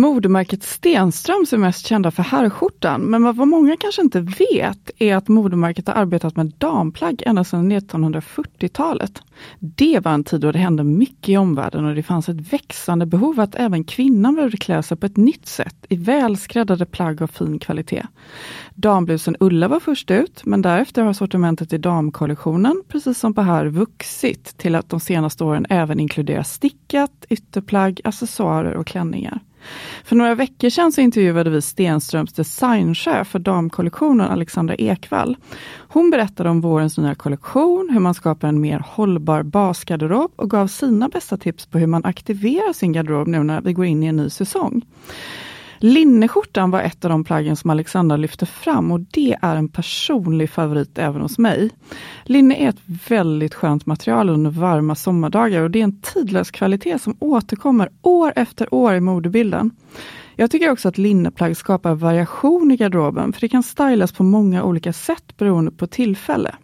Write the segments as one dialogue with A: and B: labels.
A: Modemärket Stenströms är mest kända för herrskjortan, men vad många kanske inte vet är att modemärket har arbetat med damplagg ända sedan 1940-talet. Det var en tid då det hände mycket i omvärlden och det fanns ett växande behov att även kvinnan behövde klä sig på ett nytt sätt i välskräddade plagg av fin kvalitet. Damblusen Ulla var först ut, men därefter har sortimentet i damkollektionen, precis som på här, vuxit till att de senaste åren även inkluderar stickat, ytterplagg, accessoarer och klänningar. För några veckor sedan så intervjuade vi Stenströms designchef för damkollektionen Alexandra Ekvall. Hon berättade om vårens nya kollektion, hur man skapar en mer hållbar basgarderob och gav sina bästa tips på hur man aktiverar sin garderob nu när vi går in i en ny säsong. Linneskjortan var ett av de plaggen som Alexandra lyfte fram och det är en personlig favorit även hos mig. Linne är ett väldigt skönt material under varma sommardagar och det är en tidlös kvalitet som återkommer år efter år i modebilden. Jag tycker också att linneplagg skapar variation i garderoben, för det kan stylas på många olika sätt beroende på tillfälle.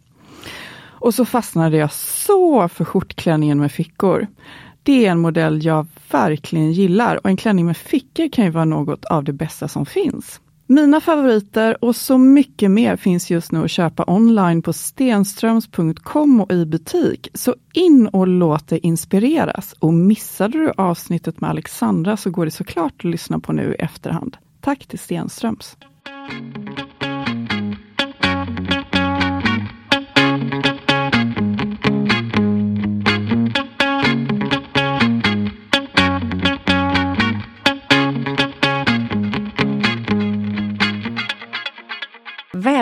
A: Och så fastnade jag så för skjortklänningen med fickor. Det är en modell jag verkligen gillar och en klänning med fickor kan ju vara något av det bästa som finns. Mina favoriter och så mycket mer finns just nu att köpa online på stenströms.com och i butik. Så in och låt dig inspireras. Och missade du avsnittet med Alexandra så går det såklart att lyssna på nu i efterhand. Tack till Stenströms!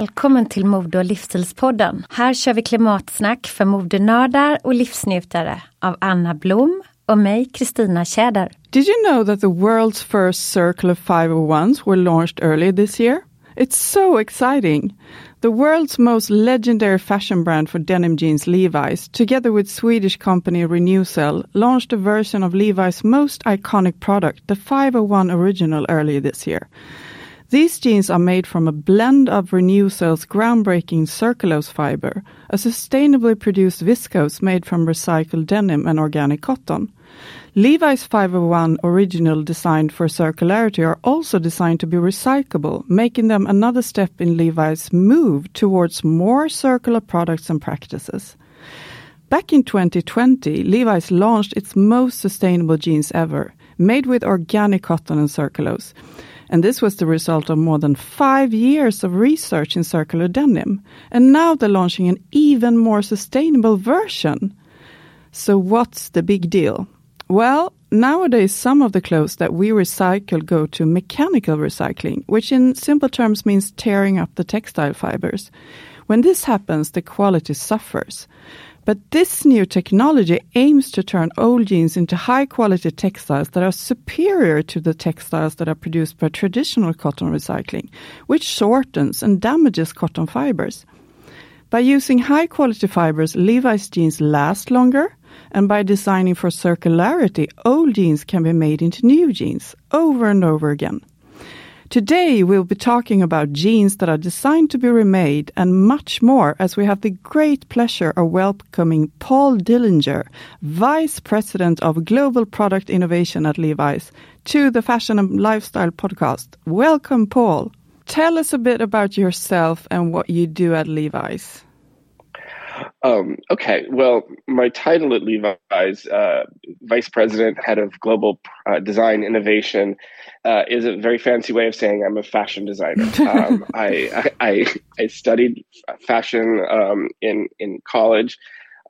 B: Välkommen till Mode och livsstilspodden. Här kör vi klimatsnack för modenördar och livsnjutare av Anna Blom och mig, Kristina Tjäder.
A: Did you know that the world's first circle of 501s were launched early this year? It's so exciting! The world's most legendary fashion brand for denim jeans, Levi's, together with Swedish company Renewcell, launched a version of Levi's most iconic product, the 501 Original, earlier this year. These jeans are made from a blend of Renewcell's groundbreaking Circulose fiber, a sustainably produced viscose made from recycled denim and organic cotton. Levi's 501 original designed for circularity are also designed to be recyclable, making them another step in Levi's move towards more circular products and practices. Back in 2020, Levi's launched its most sustainable jeans ever, made with organic cotton and circulose. And this was the result of more than five years of research in circular denim. And now they're launching an even more sustainable version. So what's the big deal? Well, nowadays some of the clothes that we recycle go to mechanical recycling, which in simple terms means tearing up the textile fibers. When this happens, the quality suffers. But this new technology aims to turn old jeans into high quality textiles that are superior to the textiles that are produced by traditional cotton recycling, which shortens and damages cotton fibers. By using high quality fibers, Levi's jeans last longer, and by designing for circularity, old jeans can be made into new jeans over and over again. Today, we'll be talking about jeans that are designed to be remade and much more as we have the great pleasure of welcoming Paul Dillinger, Vice President of Global Product Innovation at Levi's, to the Fashion and Lifestyle podcast. Welcome, Paul. Tell us a bit about yourself and what you do at Levi's.
C: Um, okay, well, my title at Levi's, uh, Vice President, Head of Global uh, Design Innovation, uh, is a very fancy way of saying I'm a fashion designer. Um, I, I, I, studied fashion um, in in college,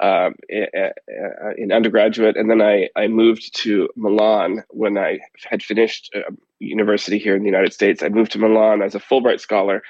C: uh, in undergraduate, and then I, I moved to Milan when I had finished uh, university here in the United States. I moved to Milan as a Fulbright scholar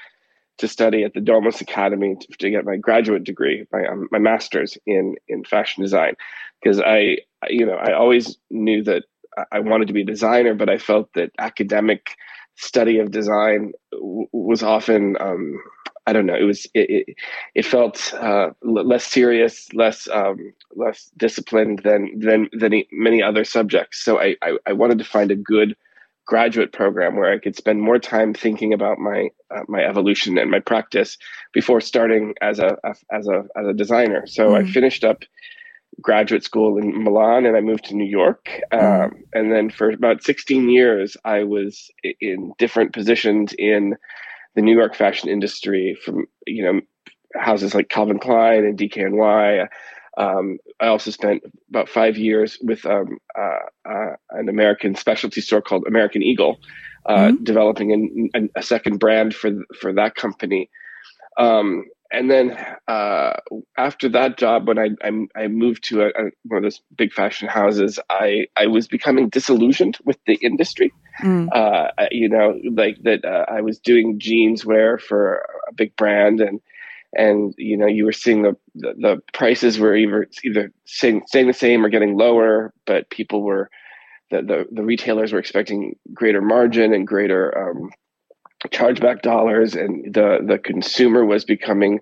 C: to study at the Domus Academy to, to get my graduate degree, my um, my master's in in fashion design, because I you know I always knew that I wanted to be a designer, but I felt that academic study of design w- was often um, I don't know it was it it, it felt uh, less serious, less um, less disciplined than than than many other subjects. So I, I I wanted to find a good graduate program where I could spend more time thinking about my uh, my evolution and my practice before starting as a, a as a as a designer. So mm. I finished up graduate school in Milan and I moved to New York. Mm. Um, and then for about 16 years, I was in different positions in the New York fashion industry from, you know, houses like Calvin Klein and DKNY. Um, I also spent about five years with um, uh, uh, an American specialty store called American Eagle, uh, mm-hmm. developing an, a second brand for for that company. Um, and then uh, after that job, when I I, I moved to a, a, one of those big fashion houses, I I was becoming disillusioned with the industry. Mm. Uh, you know, like that uh, I was doing jeans wear for a big brand and and you know you were seeing the the, the prices were either either staying, staying the same or getting lower, but people were the, the, the retailers were expecting greater margin and greater um, chargeback dollars, and the the consumer was becoming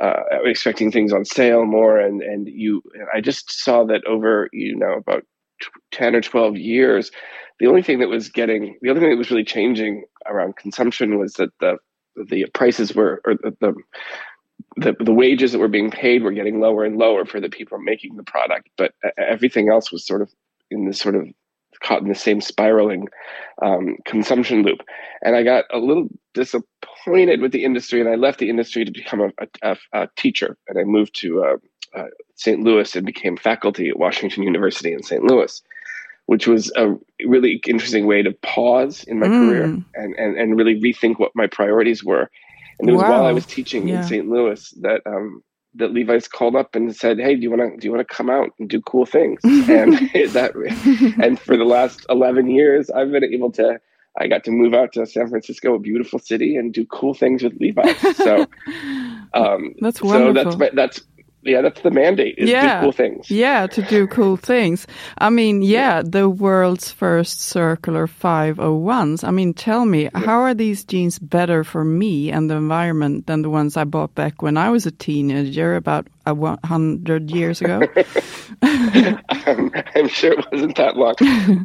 C: uh, expecting things on sale more, and and you I just saw that over you know about ten or twelve years, the only thing that was getting the only thing that was really changing around consumption was that the the prices were or the, the the, the wages that were being paid were getting lower and lower for the people making the product, but everything else was sort of in this sort of caught in the same spiraling um, consumption loop. And I got a little disappointed with the industry, and I left the industry to become a, a, a teacher. And I moved to uh, uh, St. Louis and became faculty at Washington University in St. Louis, which was a really interesting way to pause in my mm. career and, and, and really rethink what my priorities were and it was wow. while I was teaching yeah. in St. Louis that um, that Levi's called up and said, "Hey, do you want to do you want to come out and do cool things?" and that and for the last eleven years, I've been able to. I got to move out to San Francisco, a beautiful city, and do cool things with Levi's. So um,
A: that's wonderful.
C: So that's my, that's yeah, that's the mandate is yeah. do cool things.
A: Yeah, to do cool things. I mean, yeah, the world's first circular 501s. I mean, tell me, yeah. how are these jeans better for me and the environment than the ones I bought back when I was a teenager about a hundred years ago?
C: I'm, I'm, sure it wasn't that long.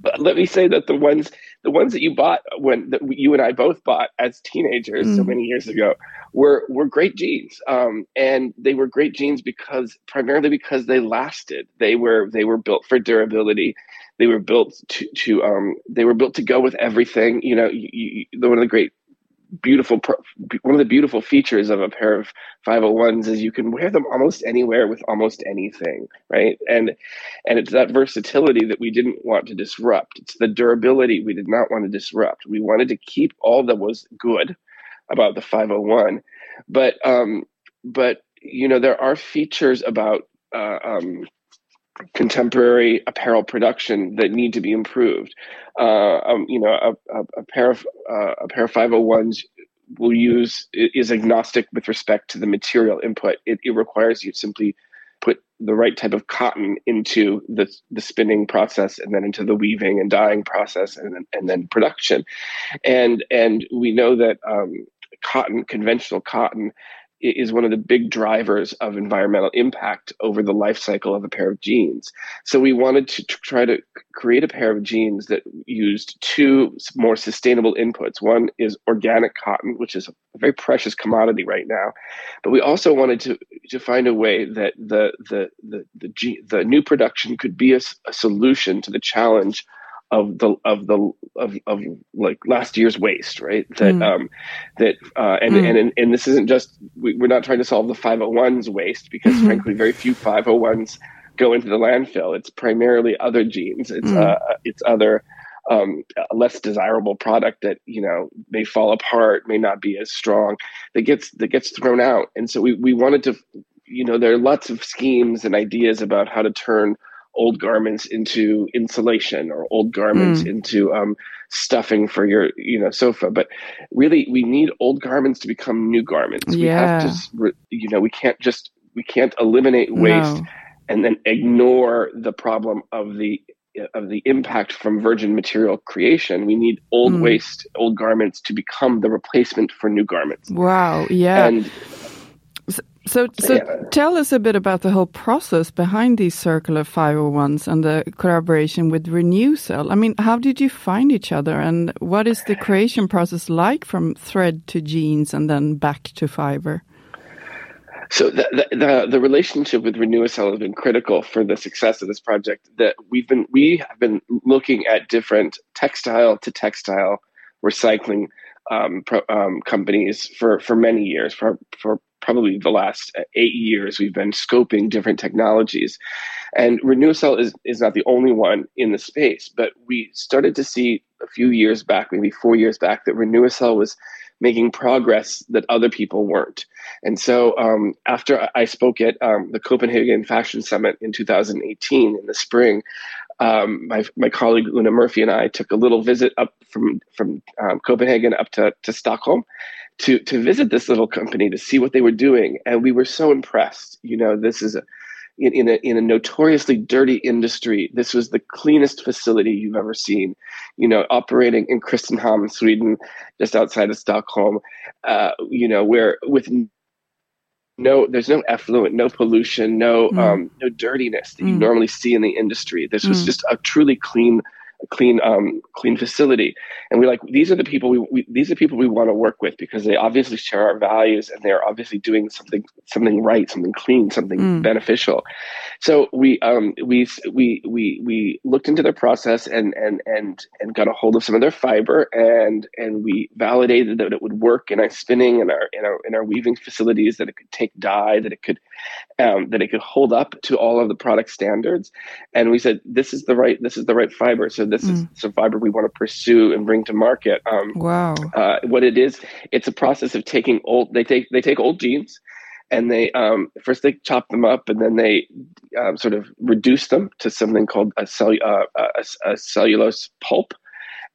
C: But let me say that the ones the ones that you bought when that you and I both bought as teenagers mm. so many years ago were were great jeans, um, and they were great jeans because primarily because they lasted. They were they were built for durability. They were built to to um, they were built to go with everything. You know, you, you, one of the great beautiful one of the beautiful features of a pair of 501s is you can wear them almost anywhere with almost anything right? And and it's that versatility that we didn't want to disrupt. It's the durability we did not want to disrupt. We wanted to keep all that was good about the 501 but um but you know there are features about uh, um, contemporary apparel production that need to be improved. Uh, um, you know, a, a, a pair of uh, a pair of 501s will use is agnostic with respect to the material input. It, it requires you simply put the right type of cotton into the the spinning process and then into the weaving and dyeing process and then, and then production and and we know that um, cotton conventional cotton is one of the big drivers of environmental impact over the life cycle of a pair of jeans. So we wanted to try to create a pair of jeans that used two more sustainable inputs. One is organic cotton, which is a very precious commodity right now, but we also wanted to to find a way that the the the the, the new production could be a, a solution to the challenge of the of the of, of like last year's waste, right? That mm. um, that uh, and, mm. and and and this isn't just we, are not trying to solve the 501s waste because mm-hmm. frankly, very few 501s go into the landfill. It's primarily other jeans. It's mm. uh, it's other um, less desirable product that you know may fall apart, may not be as strong that gets that gets thrown out. And so we we wanted to, you know, there are lots of schemes and ideas about how to turn old garments into insulation or old garments mm. into um, stuffing for your you know sofa but really we need old garments to become new garments
A: yeah.
C: we have to you know we can't just we can't eliminate waste no. and then ignore the problem of the of the impact from virgin material creation we need old mm. waste old garments to become the replacement for new garments
A: wow yeah and so, so yeah. tell us a bit about the whole process behind these circular 501s and the collaboration with Renewcell. I mean, how did you find each other and what is the creation process like from thread to jeans and then back to fiber?
C: So the, the, the, the relationship with Renewcell has been critical for the success of this project. That we've been we have been looking at different textile to textile recycling um, pro, um, companies for, for many years, for, for probably the last eight years, we've been scoping different technologies. And Renewcell is, is not the only one in the space, but we started to see a few years back, maybe four years back, that Renewcell was making progress that other people weren't. And so um, after I spoke at um, the Copenhagen Fashion Summit in 2018 in the spring, um, my, my colleague Luna Murphy and I took a little visit up from, from um, Copenhagen up to, to Stockholm to to visit this little company to see what they were doing, and we were so impressed. You know, this is a in, in, a, in a notoriously dirty industry, this was the cleanest facility you've ever seen. You know, operating in Kristinehamn, Sweden, just outside of Stockholm. Uh, you know, where with no, there's no effluent, no pollution, no mm. um, no dirtiness that mm. you normally see in the industry. This was mm. just a truly clean clean um, clean facility. And we're like these are the people we, we, these are people we want to work with because they obviously share our values and they're obviously doing something something right something clean something mm. beneficial. So we um we we we we looked into their process and and and and got a hold of some of their fiber and and we validated that it would work in our spinning and our in our in our weaving facilities that it could take dye that it could um, that it could hold up to all of the product standards. And we said this is the right this is the right fiber. So this mm. is the fiber we want to pursue and bring to market.
A: Um, wow!
C: Uh, what it is, it's a process of taking old. They take they take old jeans, and they um, first they chop them up, and then they um, sort of reduce them to something called a, cell, uh, a, a cellulose pulp.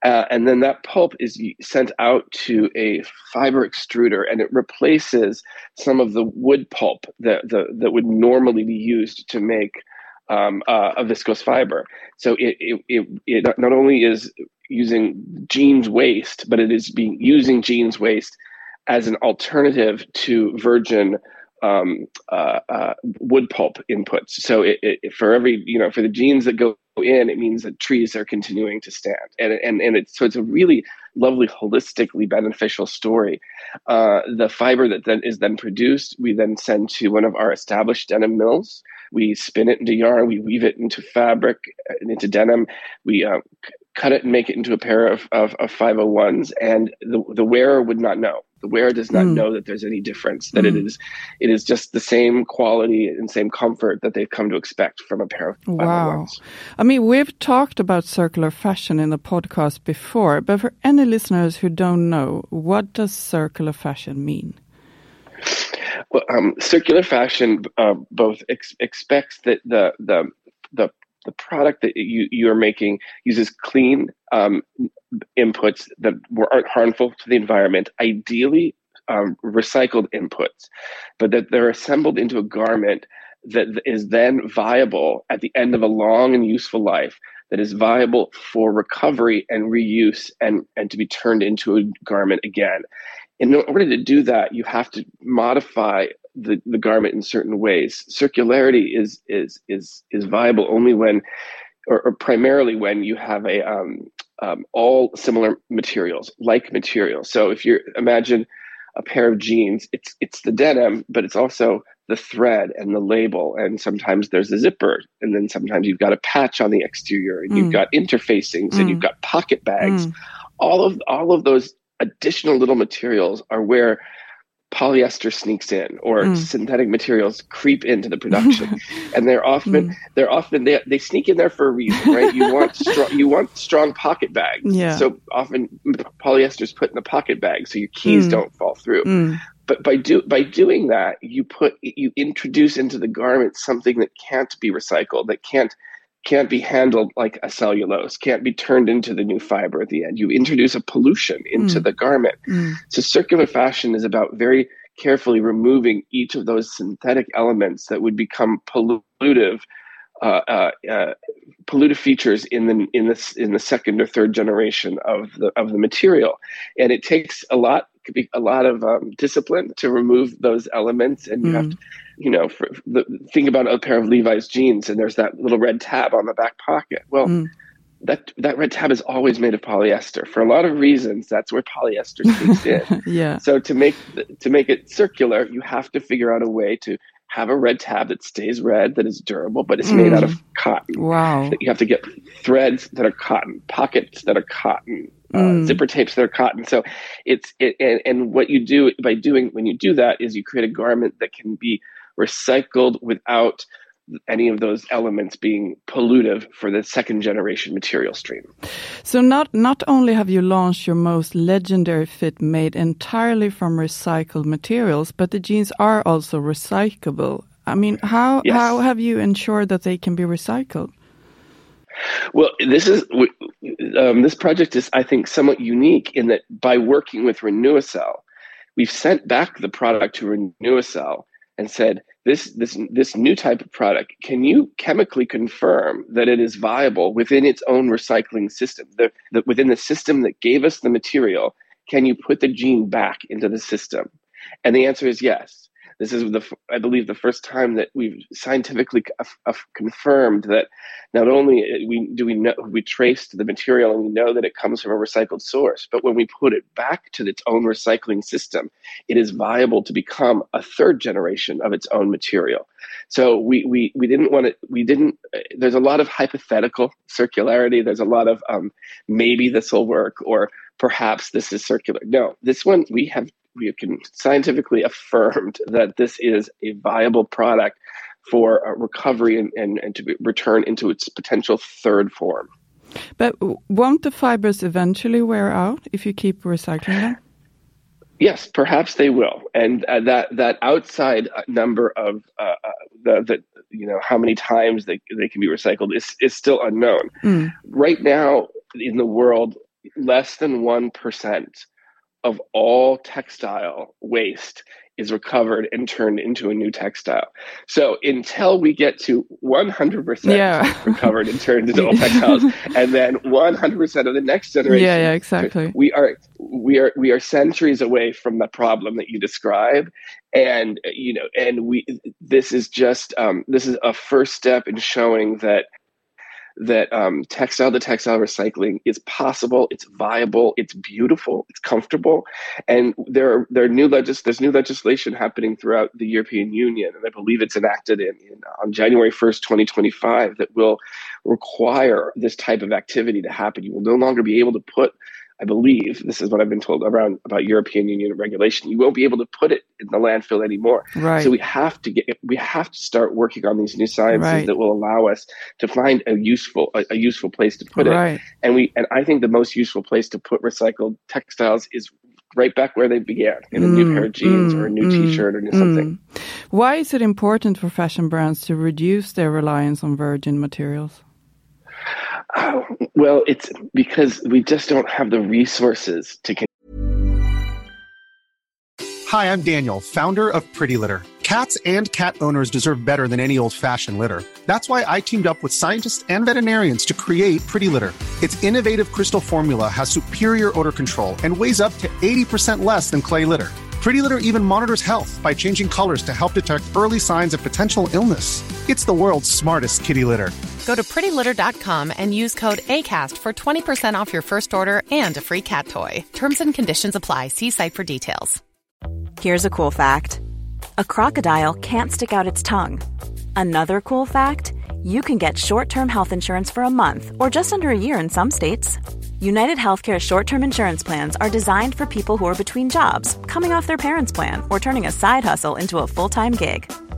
C: Uh, and then that pulp is sent out to a fiber extruder and it replaces some of the wood pulp that, the, that would normally be used to make um, uh, a viscose fiber. So it, it, it, it, not only is using jeans waste, but it is being using jeans waste as an alternative to virgin um, uh, uh, wood pulp inputs. So it, it, for every, you know, for the jeans that go in, it means that trees are continuing to stand. And, and, and it's, so it's a really lovely, holistically beneficial story. Uh, the fiber that then is then produced, we then send to one of our established denim mills we spin it into yarn, we weave it into fabric, uh, into denim. We uh, c- cut it and make it into a pair of, of, of 501s, and the, the wearer would not know. The wearer does not mm. know that there's any difference. That mm. it is, it is just the same quality and same comfort that they've come to expect from a pair of 501s. Wow!
A: I mean, we've talked about circular fashion in the podcast before, but for any listeners who don't know, what does circular fashion mean?
C: Well, um, circular fashion uh, both ex- expects that the the the the product that you you are making uses clean um, inputs that aren't harmful to the environment. Ideally, um, recycled inputs, but that they're assembled into a garment that is then viable at the end of a long and useful life that is viable for recovery and reuse and, and to be turned into a garment again. In order to do that, you have to modify the, the garment in certain ways. Circularity is is is is viable only when or, or primarily when you have a um, um, all similar materials, like materials. So if you imagine a pair of jeans, it's it's the denim, but it's also the thread and the label, and sometimes there's a zipper, and then sometimes you've got a patch on the exterior, and mm. you've got interfacings, mm. and you've mm. got pocket bags. Mm. All of all of those additional little materials are where polyester sneaks in or mm. synthetic materials creep into the production and they're often mm. they're often they, they sneak in there for a reason right you want strong you want strong pocket bags
A: yeah.
C: so often polyester is put in the pocket bag so your keys mm. don't fall through mm. but by do by doing that you put you introduce into the garment something that can't be recycled that can't can't be handled like a cellulose, can't be turned into the new fiber at the end. You introduce a pollution into mm. the garment. Mm. So circular fashion is about very carefully removing each of those synthetic elements that would become pollutive uh, uh, uh, pollutive features in the in the in the second or third generation of the of the material, and it takes a lot a lot of um, discipline to remove those elements, and you mm. have to you know, for the, think about a pair of Levi's jeans and there's that little red tab on the back pocket. Well, mm. that that red tab is always made of polyester for a lot of reasons. That's where polyester sneaks in.
A: yeah.
C: So to make to make it circular, you have to figure out a way to have a red tab that stays red, that is durable, but it's mm. made out of mm. cotton.
A: Wow.
C: You have to get threads that are cotton, pockets that are cotton, uh, mm. zipper tapes that are cotton. So it's it, and, and what you do by doing when you do that is you create a garment that can be recycled without any of those elements being pollutive for the second generation material stream.
A: So not not only have you launched your most legendary fit made entirely from recycled materials, but the jeans are also recyclable. I mean, how yes. how have you ensured that they can be recycled?
C: Well, this is um, this project is, I think, somewhat unique in that by working with Renewacell, we've sent back the product to Renewacell and said, this, this, this new type of product, can you chemically confirm that it is viable within its own recycling system? The, the, within the system that gave us the material, can you put the jean back into the system? And the answer is yes. This is the, I believe, the first time that we've scientifically confirmed that not only uh, we do we know we traced the material and we know that it comes from a recycled source, but when we put it back to its own recycling system, it is viable to become a third generation of its own material. So we we we didn't want to we didn't. Uh, there's a lot of hypothetical circularity. There's a lot of um, maybe this will work or perhaps this is circular. No, this one we have we can scientifically affirmed that this is a viable product for recovery and, and, and to return into its potential third form.
A: But won't the fibers eventually wear out if you keep recycling them?
C: Yes, perhaps they will, and uh, that that outside uh, number of uh, uh, the, the you know how many times they they can be recycled is is still unknown. Mm. Right now in the world, less than one percent of all textile waste is recovered and turned into a new textile. So until we get to 100% yeah. recovered and turned into old textiles, and then 100% of the next generation,
A: yeah, yeah, exactly.
C: We are we are we are centuries away from the problem that you describe, and you know, and we this is just um, this is a first step in showing that that um, textile to textile recycling is possible, it's viable, it's beautiful, it's comfortable, and there are there are new legis- there's new legislation happening throughout the European Union, and I believe it's enacted in, in on January 1st, 2025, that will require this type of activity to happen. You will no longer be able to put I believe this is what I've been told around about European Union regulation. You won't be able to put it in the landfill anymore.
A: Right.
C: So we have to get we have to start working on these new sciences right. that will allow us to find a useful a, a useful place to put
A: right.
C: it. And we and I think the most useful place to put recycled textiles is right back where they began in a mm, new pair of jeans mm, or a new mm, t-shirt or new something.
A: Mm. Why is it important for fashion brands to reduce their reliance on virgin materials?
C: Well, it's because we just don't have the resources to.
D: Hi, I'm Daniel, founder of Pretty Litter. Cats and cat owners deserve better than any old fashioned litter. That's why I teamed up with scientists and veterinarians to create Pretty Litter. Its innovative crystal formula has superior odor control and weighs up to 80% less than clay litter. Pretty Litter even monitors health by changing colors to help detect early signs of potential illness. It's the world's smartest kitty litter.
E: Go to prettylitter.com and use code ACAST for 20% off your first order and a free cat toy. Terms and conditions apply. See site for details.
F: Here's a cool fact a crocodile can't stick out its tongue. Another cool fact you can get short term health insurance for a month or just under a year in some states. United Healthcare short term insurance plans are designed for people who are between jobs, coming off their parents' plan, or turning a side hustle into a full time gig.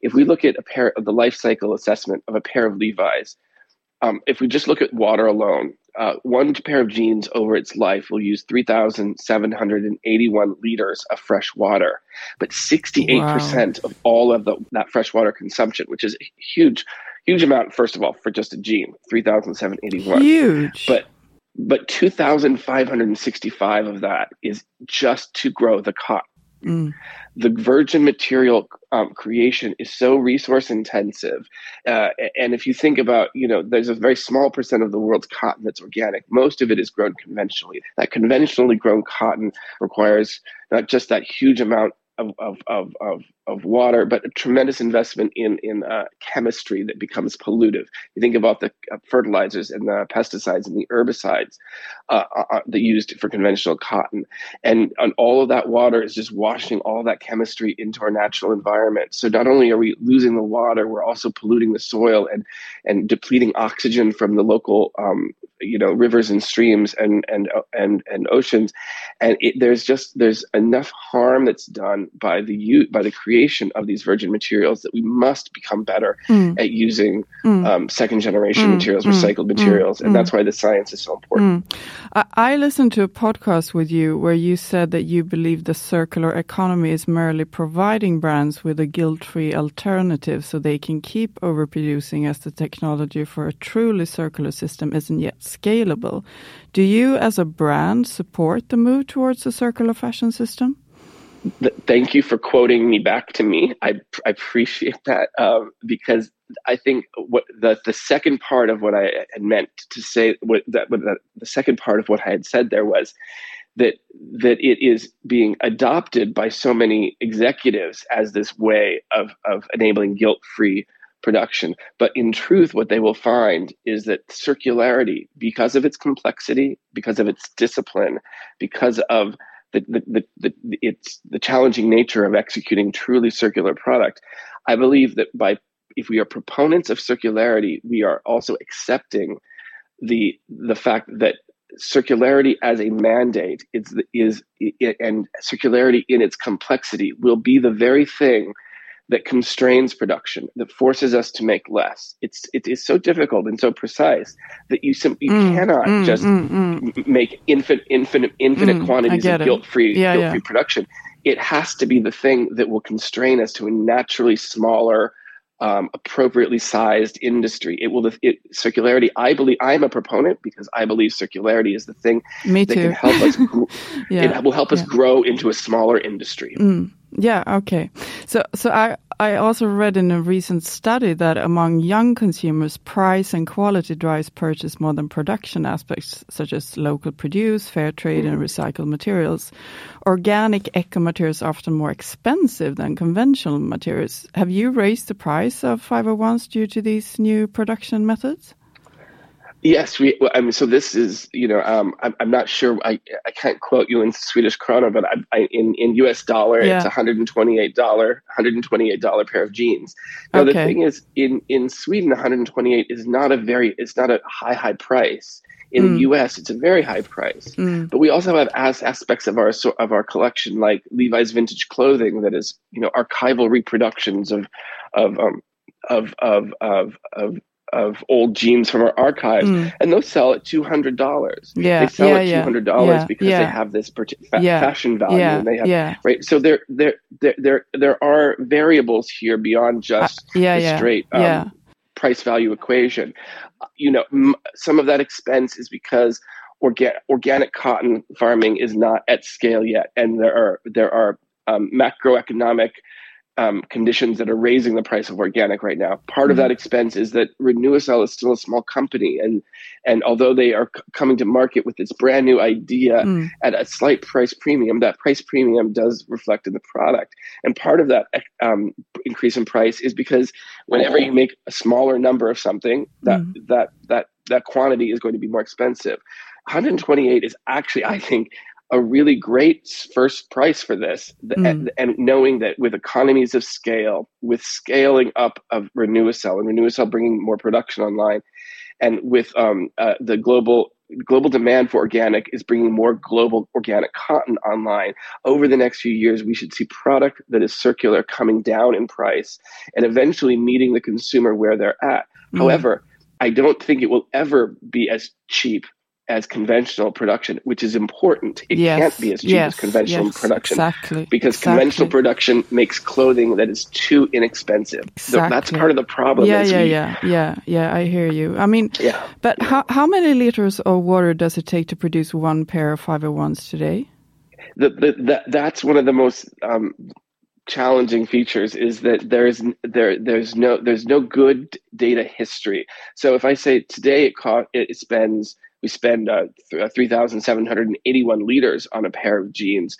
C: If we look at a pair of the life cycle assessment of a pair of Levi's, um, if we just look at water alone, uh, one pair of jeans over its life will use 3,781 liters of fresh water. But 68% wow. of all of the, that fresh water consumption, which is a huge, huge amount, first of all, for just a jean, 3,781.
A: Huge.
C: But but 2,565 of that is just to grow the cotton. Mm. The virgin material um, creation is so resource intensive, uh, and if you think about, you know, there's a very small percent of the world's cotton that's organic. Most of it is grown conventionally. That conventionally grown cotton requires not just that huge amount of, of, of, of, of water, but a tremendous investment in, in uh, chemistry that becomes pollutive. You think about the uh, fertilizers and the pesticides and the herbicides uh, uh, uh that used for conventional cotton. And, and all of that water is just washing all that chemistry into our natural environment. So not only are we losing the water, we're also polluting the soil and, and depleting oxygen from the local um, you know rivers and streams and and and and oceans and it, there's just there's enough harm that's done by the use by the creation of these virgin materials that we must become better mm. at using mm. um, second generation mm. materials mm. recycled mm. materials and that's mm. why the science is so important
A: I listened to a podcast with you where you said that you believe the circular economy is merely providing brands with a guilt-free alternative so they can keep overproducing as the technology for a truly circular system isn't yet scalable. Do you, as a brand, support the move towards a circular fashion system?
C: Thank you for quoting me back to me. I, I appreciate that um, because I think what the the second part of what I had meant to say, what that what the, the second part of what I had said there was that that it is being adopted by so many executives as this way of of enabling guilt free production. But in truth, what they will find is that circularity, because of its complexity, because of its discipline, because of the, the, the, the, it's the challenging nature of executing truly circular product, I believe that by if we are proponents of circularity, we are also accepting the the fact that circularity as a mandate is is and circularity in its complexity will be the very thing that constrains production, that forces us to make less. It's it is so difficult and so precise that you simply
A: Mm,
C: cannot
A: mm,
C: just
A: mm, mm.
C: make infinite infinite infinite
A: Mm,
C: quantities of guilt-free
A: Yeah,
C: guilt-free
A: yeah.
C: production. It has to be the thing that will constrain us to a naturally smaller, um, appropriately sized industry. It will it, circularity. I believe I'm a proponent because I believe circularity is the thing
A: Me
C: that
A: too.
C: can help us.
A: Yeah,
C: It will help us grow into a smaller industry.
A: Yeah, okay. So, so I, I also read in a recent study that among young consumers, price and quality drives purchase more than production aspects, such as local produce, fair trade, and mm-hmm. recycled materials. Organic eco materials are often more expensive than conventional materials. Have you raised the price of 501s due to these new production methods?
C: Yes, we. I mean, so this is, you know, um, I'm, I'm not sure. I, I can't quote you in Swedish krona, but I, I, in in U.S. dollar,
A: Yeah.
C: it's 128 dollar, 128 dollar pair of jeans. Now the thing is, in in Sweden, 128 is not a very, it's not a high high price. In
A: Mm.
C: the U.S., it's a very high price.
A: Mm.
C: But we also have as aspects of our of our collection, like Levi's vintage clothing, that is, you know, archival reproductions of of um, of of of of of old jeans from our archives,
A: Mm.
C: and those sell at two hundred dollars.
A: Yeah,
C: they sell
A: yeah,
C: at two hundred dollars
A: yeah,
C: because
A: yeah.
C: they have this fa-
A: Yeah,
C: fashion value, and they have right. So there there there there there are variables here beyond just
A: Uh, yeah,
C: the straight um, price value equation. You know, m- some of that expense is because orga- organic cotton farming is not at scale yet, and there are there are um, macroeconomic um, conditions that are raising the price of organic right now. Part of
A: Mm-hmm.
C: that expense is that Renewacell is still a small company, and and although they are c- coming to market with this brand new idea
A: Mm.
C: at a slight price premium, that price premium does reflect in the product. And part of that um, increase in price is because whenever you make a smaller number of something, that
A: Mm.
C: that that that quantity is going to be more expensive. 128 is actually, I think, a really great first price for this.
A: Mm.
C: And, and knowing that with economies of scale, with scaling up of Renewacell and Renewacell bringing more production online, and with um, uh, the global global demand for organic is bringing more global organic cotton online over the next few years we should see product that is circular coming down in price and eventually meeting the consumer where they're at
A: Mm.
C: however i don't think it will ever be as cheap as conventional production which is important it
A: Yes,
C: can't be as cheap
A: yes,
C: as conventional
A: yes,
C: production
A: exactly,
C: because
A: exactly.
C: conventional production makes clothing that is too inexpensive So that's part of the problem
A: Yeah, yeah,
C: we-
A: yeah, yeah, yeah. I hear you. I mean,
C: Yeah.
A: But how how many liters of water does it take to produce one pair of 501s today?
C: the, the, that that's one of the most um, challenging features is that there's there there's no there's no good data history. So if I say today it cost it spends we spend uh, eighty one liters on a pair of jeans.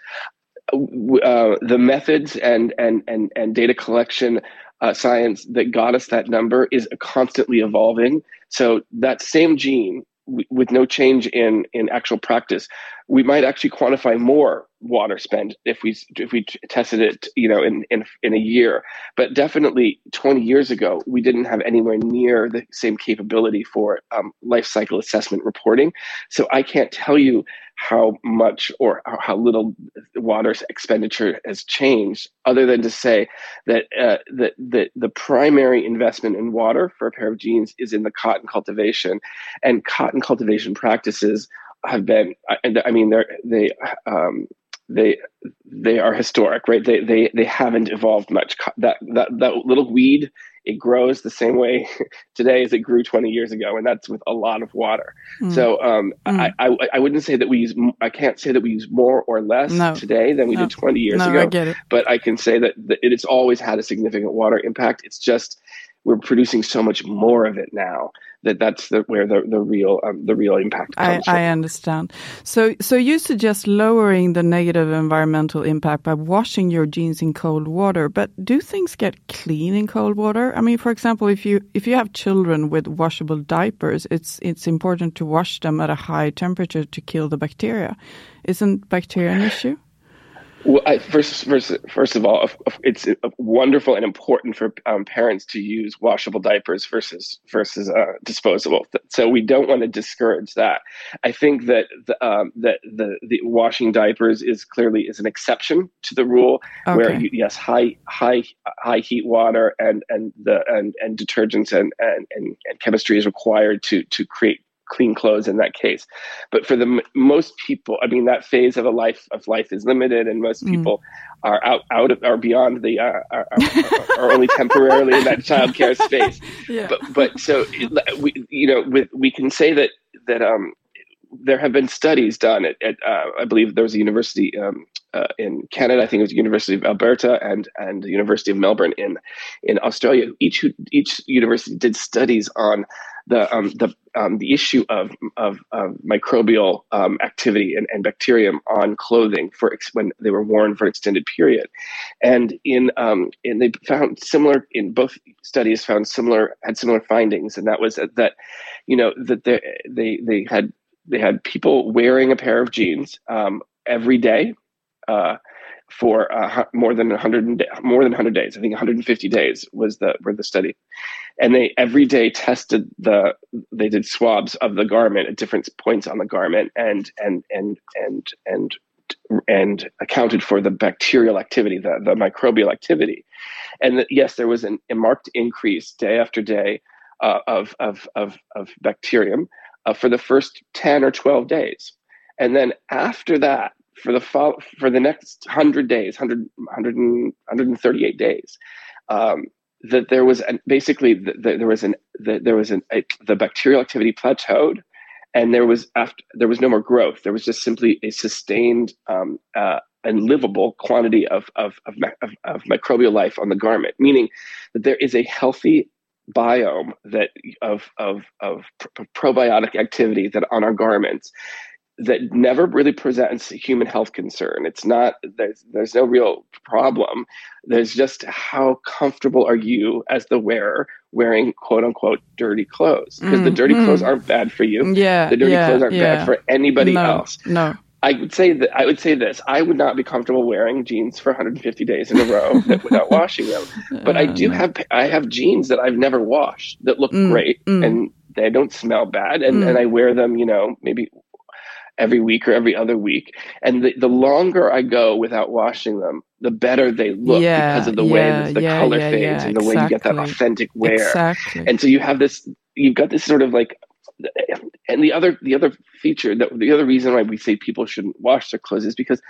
C: Uh, the methods and and and and data collection uh, science that got us that number is constantly evolving. So that same jean, w- with no change in in actual practice, we might actually quantify more water spend if we if we tested it, you know, in in in a year. But definitely, 20 years ago, we didn't have anywhere near the same capability for um, life cycle assessment reporting. So I can't tell you how much or how little water expenditure has changed, other than to say that uh, that the, the primary investment in water for a pair of jeans is in the cotton cultivation, and cotton cultivation practices have been, and I mean, they're they um, they they are historic, right? They they they haven't evolved much. That that that little weed it grows the same way today as it grew 20 years ago, and that's with a lot of water.
A: Mm.
C: So um,
A: Mm.
C: I, I I wouldn't say that we use I can't say that we use more or less
A: No.
C: today than we
A: No.
C: did 20 years
A: No,
C: ago.
A: I get it.
C: But I can say that, that it has always had a significant water impact. It's just we're producing so much more of it now that that's the, where the the real um, the real impact
A: I,
C: comes from.
A: I understand. So, so you suggest lowering the negative environmental impact by washing your jeans in cold water. But do things get clean in cold water? I mean, for example, if you if you have children with washable diapers, it's it's important to wash them at a high temperature to kill the bacteria. Isn't bacteria an issue?
C: Well, I, first, first, first of all, it's wonderful and important for um, parents to use washable diapers versus versus uh, disposable. So we don't want to discourage that. I think that the, um, that the the washing diapers is clearly is an exception to the rule, okay. where you, yes, high high high heat water and and the and, and detergents and, and and and chemistry is required to to create clean clothes in that case. But for the most people, I mean, that phase of a life of life is limited, and most mm. people are out out of, are beyond the uh, are, are, are, only temporarily in that childcare space. Yeah. But but so we you know with, we can say that that um there have been studies done at, at uh, I believe there was a university um, uh, in Canada. I think it was the University of Alberta and and the University of Melbourne in in Australia. Each each university did studies on the um, the um, the issue of of, of microbial um, activity and, and bacterium on clothing for ex- when they were worn for an extended period, and in um, and they found similar in both studies found similar had similar findings, and that was that, that you know that they they they had they had people wearing a pair of jeans um, every day. Uh, for uh, more than 100 more than 100 days. I think 150 days was the were the study, and they every day tested the they did swabs of the garment at different points on the garment and and and and and and accounted for the bacterial activity, the, the microbial activity, and yes, there was an, a marked increase day after day uh, of, of of of bacterium uh, for the first 10 or 12 days, and then after that for the for the next 100 days 100, 100 138 days um, that there was an, basically the, the, there was an the, there was an a, the bacterial activity plateaued and there was after there was no more growth. There was just simply a sustained um, uh, and livable quantity of of, of, of, of microbial life on the garment meaning that there is a healthy biome that of of of probiotic activity that on our garments that never really presents a human health concern. It's not there's there's no real problem. There's just how comfortable are you as the wearer wearing quote unquote dirty clothes? Because mm, the dirty mm. clothes aren't bad for you.
A: Yeah,
C: the dirty
A: yeah,
C: clothes aren't
A: yeah.
C: bad for anybody
A: no,
C: else.
A: No.
C: I would say that I would say this. I would not be comfortable wearing jeans for 150 days in a row without washing them. But I do have I have jeans that I've never washed that look
A: mm,
C: great
A: mm.
C: and they don't smell bad and,
A: Mm.
C: and I wear them, you know, maybe every week or every other week. And the, the longer I go without washing them, the better they look
A: Yeah,
C: because of the way that the
A: yeah,
C: color
A: yeah,
C: fades
A: yeah,
C: and the way you get that authentic wear.
A: Exactly.
C: And so you have this, you've got this sort of like, and the other the other feature that the other reason why we say people shouldn't wash their clothes is because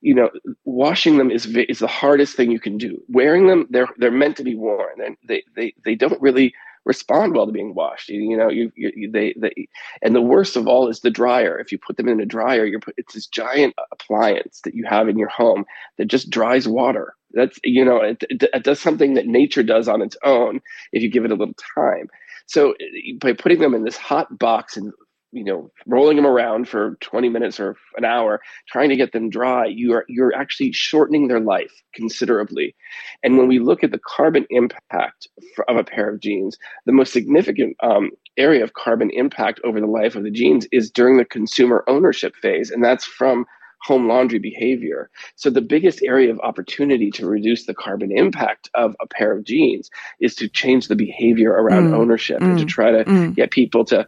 C: you know washing them is is the hardest thing you can do. Wearing them they're they're meant to be worn and they they they don't really respond well to being washed. You, you know, you, you, they, they, and the worst of all is the dryer. If you put them in a dryer, you're put, it's this giant appliance that you have in your home that just dries water. That's, you know, it, it, it does something that nature does on its own if you give it a little time. So eh, by putting them in this hot box and you know rolling them around for 20 minutes or an hour trying to get them dry you are you're actually shortening their life considerably and when we look at the carbon impact of a pair of jeans the most significant um, area of carbon impact over the life of the jeans is during the consumer ownership phase and that's from home laundry behavior. So the biggest area of opportunity to reduce the carbon impact of a pair of jeans is to change the behavior around
A: Mm,
C: ownership and to
A: mm,
C: try to
A: mm.
C: get people to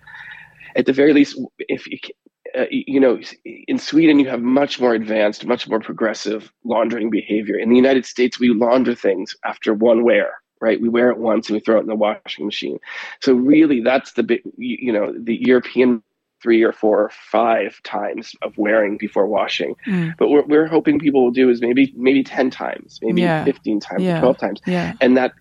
C: at the very least, if you, uh, you know, in Sweden, you have much more advanced, much more progressive laundering behavior. In the United States, we launder things after one wear, right? We wear it once and we throw it in the washing machine. So really, that's the big, you you know, the European three or four or five times of wearing before washing.
A: Mm.
C: But what we're hoping people will do is maybe maybe ten times, maybe
A: Yeah.
C: fifteen times,
A: Yeah.
C: twelve times,
A: Yeah.
C: and that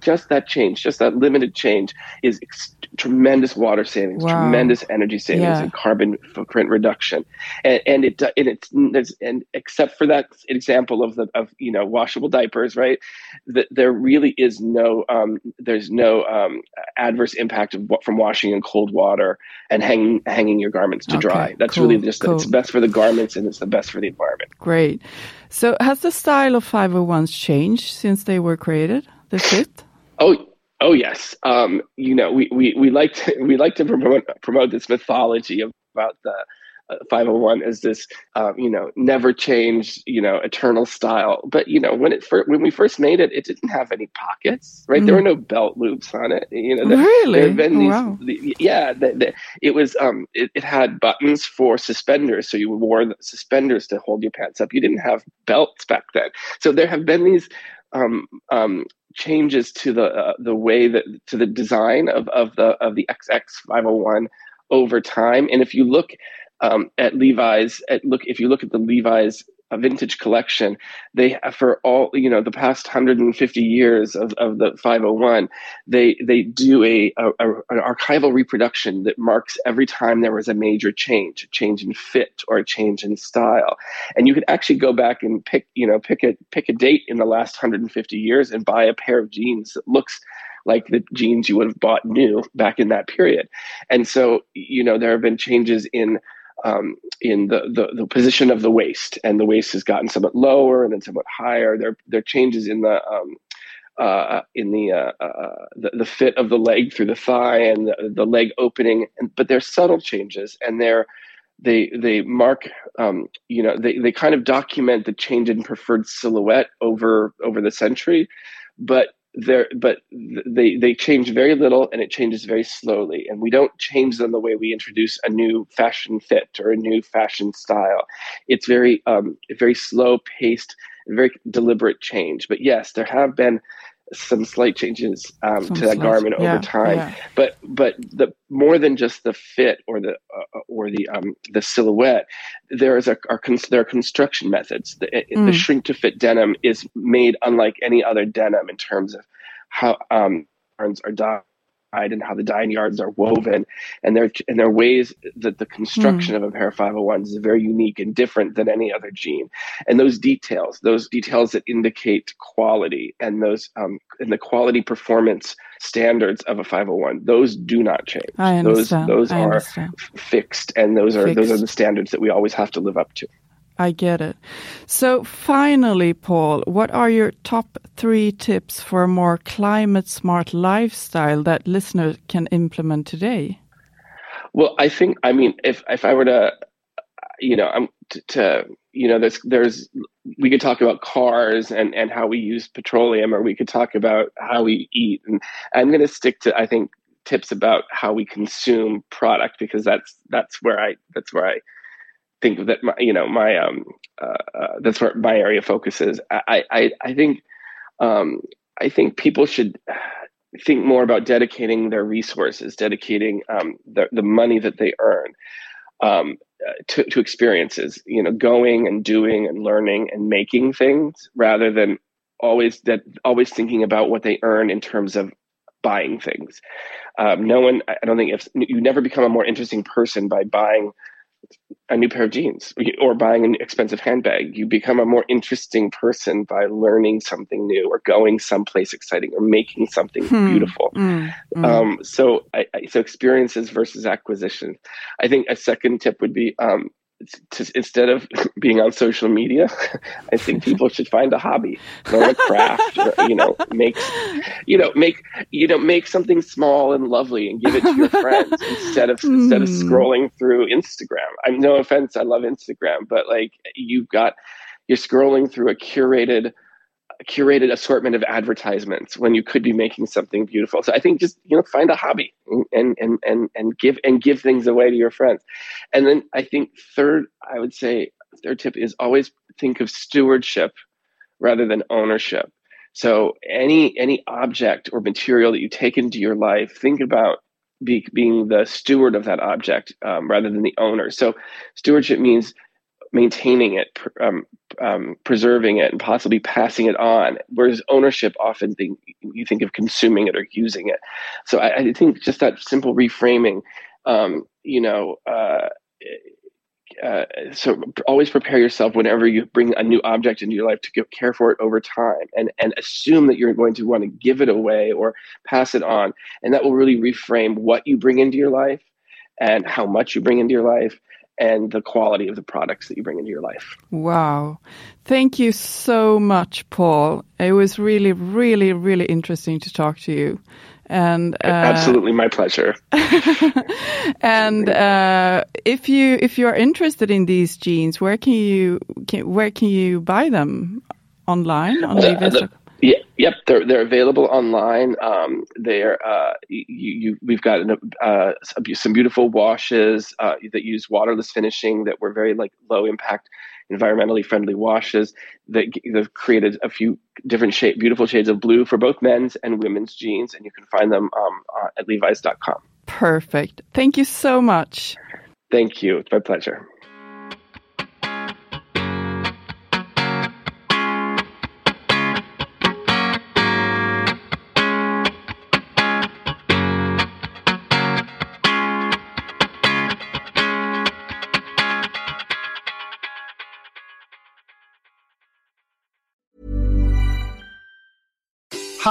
C: just that change, just that limited change, is ex- tremendous water savings,
A: Wow.
C: tremendous energy savings, and carbon footprint reduction. And, and it and it's there's, and except for that example of the of you know washable diapers, right? That there really is no um, there's no um, adverse impact of from washing in cold water and hanging hanging your garments to
A: Okay,
C: dry. That's
A: cool,
C: really just
A: cool.
C: it's best for the garments and it's the best for the environment.
A: Great. So has the style of 501s changed since they were created? The fit?
C: Oh, oh yes. Um, you know, we, we, we like to we like to promote promote this mythology about the 501 as this, um, you know, never change, you know, eternal style. But you know, when it fir- when we first made it, it didn't have any pockets, right? Mm. There were no belt loops on it. You know,
A: the, really?
C: there have been these,
A: wow.
C: the, yeah, the, the, it was, um, it, it, had buttons for suspenders, so you wore the suspenders to hold your pants up. You didn't have belts back then, so there have been these. Um, um, changes to the uh, the way that to the design of, of the of the XX 501 over time. And if you look um, at Levi's, at look if you look at the Levi's vintage collection, they for all you know the past 150 years of, of the 501, they they do a, a, a, an archival reproduction that marks every time there was a major change, a change in fit or a change in style, and you could actually go back and pick you know pick a pick a date in the last 150 years and buy a pair of jeans that looks like the jeans you would have bought new back in that period. And so, you know, there have been changes in um, in the, the, the position of the waist, and the waist has gotten somewhat lower and then somewhat higher. There there are changes in the um, uh, in the, uh, uh, the, the fit of the leg through the thigh and the, the leg opening, and, but they're subtle changes, and they're they they mark um, you know they, they kind of document the change in preferred silhouette over over the century, but there but they they change very little and it changes very slowly. And we don't change them the way we introduce a new fashion fit or a new fashion style. It's very um very slow paced very deliberate change. But yes there have been some slight changes um, some to that slight, garment yeah, over time yeah. but but the more than just the fit or the uh, or the um, the silhouette there is a are there are construction methods the, mm. the shrink to fit denim is made unlike any other denim in terms of how um, are dyed and how the dyeing yards are woven and there and there are ways that the construction mm. of a pair of 501s is very unique and different than any other jean and those details those details that indicate quality and those um, and the quality performance standards of a 501 those do not change
A: I
C: understand. those those
A: I
C: are
A: understand.
C: fixed and those are fixed. those are the standards that we always have to live up to
A: I get it. So, finally, Paul, what are your top three tips for a more climate smart lifestyle that listeners can implement today?
C: Well, I think, I mean, if, if I were to, you know, I'm to, to you know, there's, there's, we could talk about cars and, and how we use petroleum, or we could talk about how we eat. And I'm going to stick to, I think, tips about how we consume product because that's, that's where I, that's where I, think that my, you know my um uh, uh, that's where my area of focus is. I I I think um I think people should think more about dedicating their resources, dedicating um, the the money that they earn um, to to experiences. You know, going and doing and learning and making things rather than always that always thinking about what they earn in terms of buying things. Um, no one, I don't think if you never become a more interesting person by buying a new pair of jeans or buying an expensive handbag. You become a more interesting person by learning something new or going someplace exciting or making something hmm. beautiful. Mm, mm. Um, so, I, I, so experiences versus acquisition. I think a second tip would be um, to, instead of being on social media, I think people should find a hobby, learn a craft, or, you know, make, you know, make, you know, make something small and lovely and give it to your friends instead of mm. instead of hmm. scrolling through Instagram. I'm no offense, I love Instagram, but like you've got, you're scrolling through a curated curated assortment of advertisements when you could be making something beautiful. So I think just you know find a hobby and and and and give and give things away to your friends. And then I think third, I would say third tip is always think of stewardship rather than ownership. So any any object or material that you take into your life, think about be, being the steward of that object um, rather than the owner. So stewardship means maintaining it, um, um, preserving it, and possibly passing it on. Whereas ownership often think, you think of consuming it or using it. So I, I think just that simple reframing, um, you know. Uh, uh, so always prepare yourself whenever you bring a new object into your life to care for it over time and and assume that you're going to want to give it away or pass it on and that will really reframe what you bring into your life and how much you bring into your life and the quality of the products that you bring into your life.
A: Wow. Thank you so much, Paul. It was really, really, really interesting to talk to you. And uh,
C: absolutely my pleasure.
A: and uh, if you if you are interested in these jeans, where can you can, where can you buy them online on
C: the- yeah, yep, they're they're available online. Um, they're uh, you, you we've got uh, some beautiful washes uh, that use waterless finishing that were very like low impact, environmentally friendly washes that they've created a few different shade, beautiful shades of blue for both men's and women's jeans, and you can find them um, uh, at Levi's.com.
A: Perfect. Thank you so much.
C: Thank you. It's my pleasure.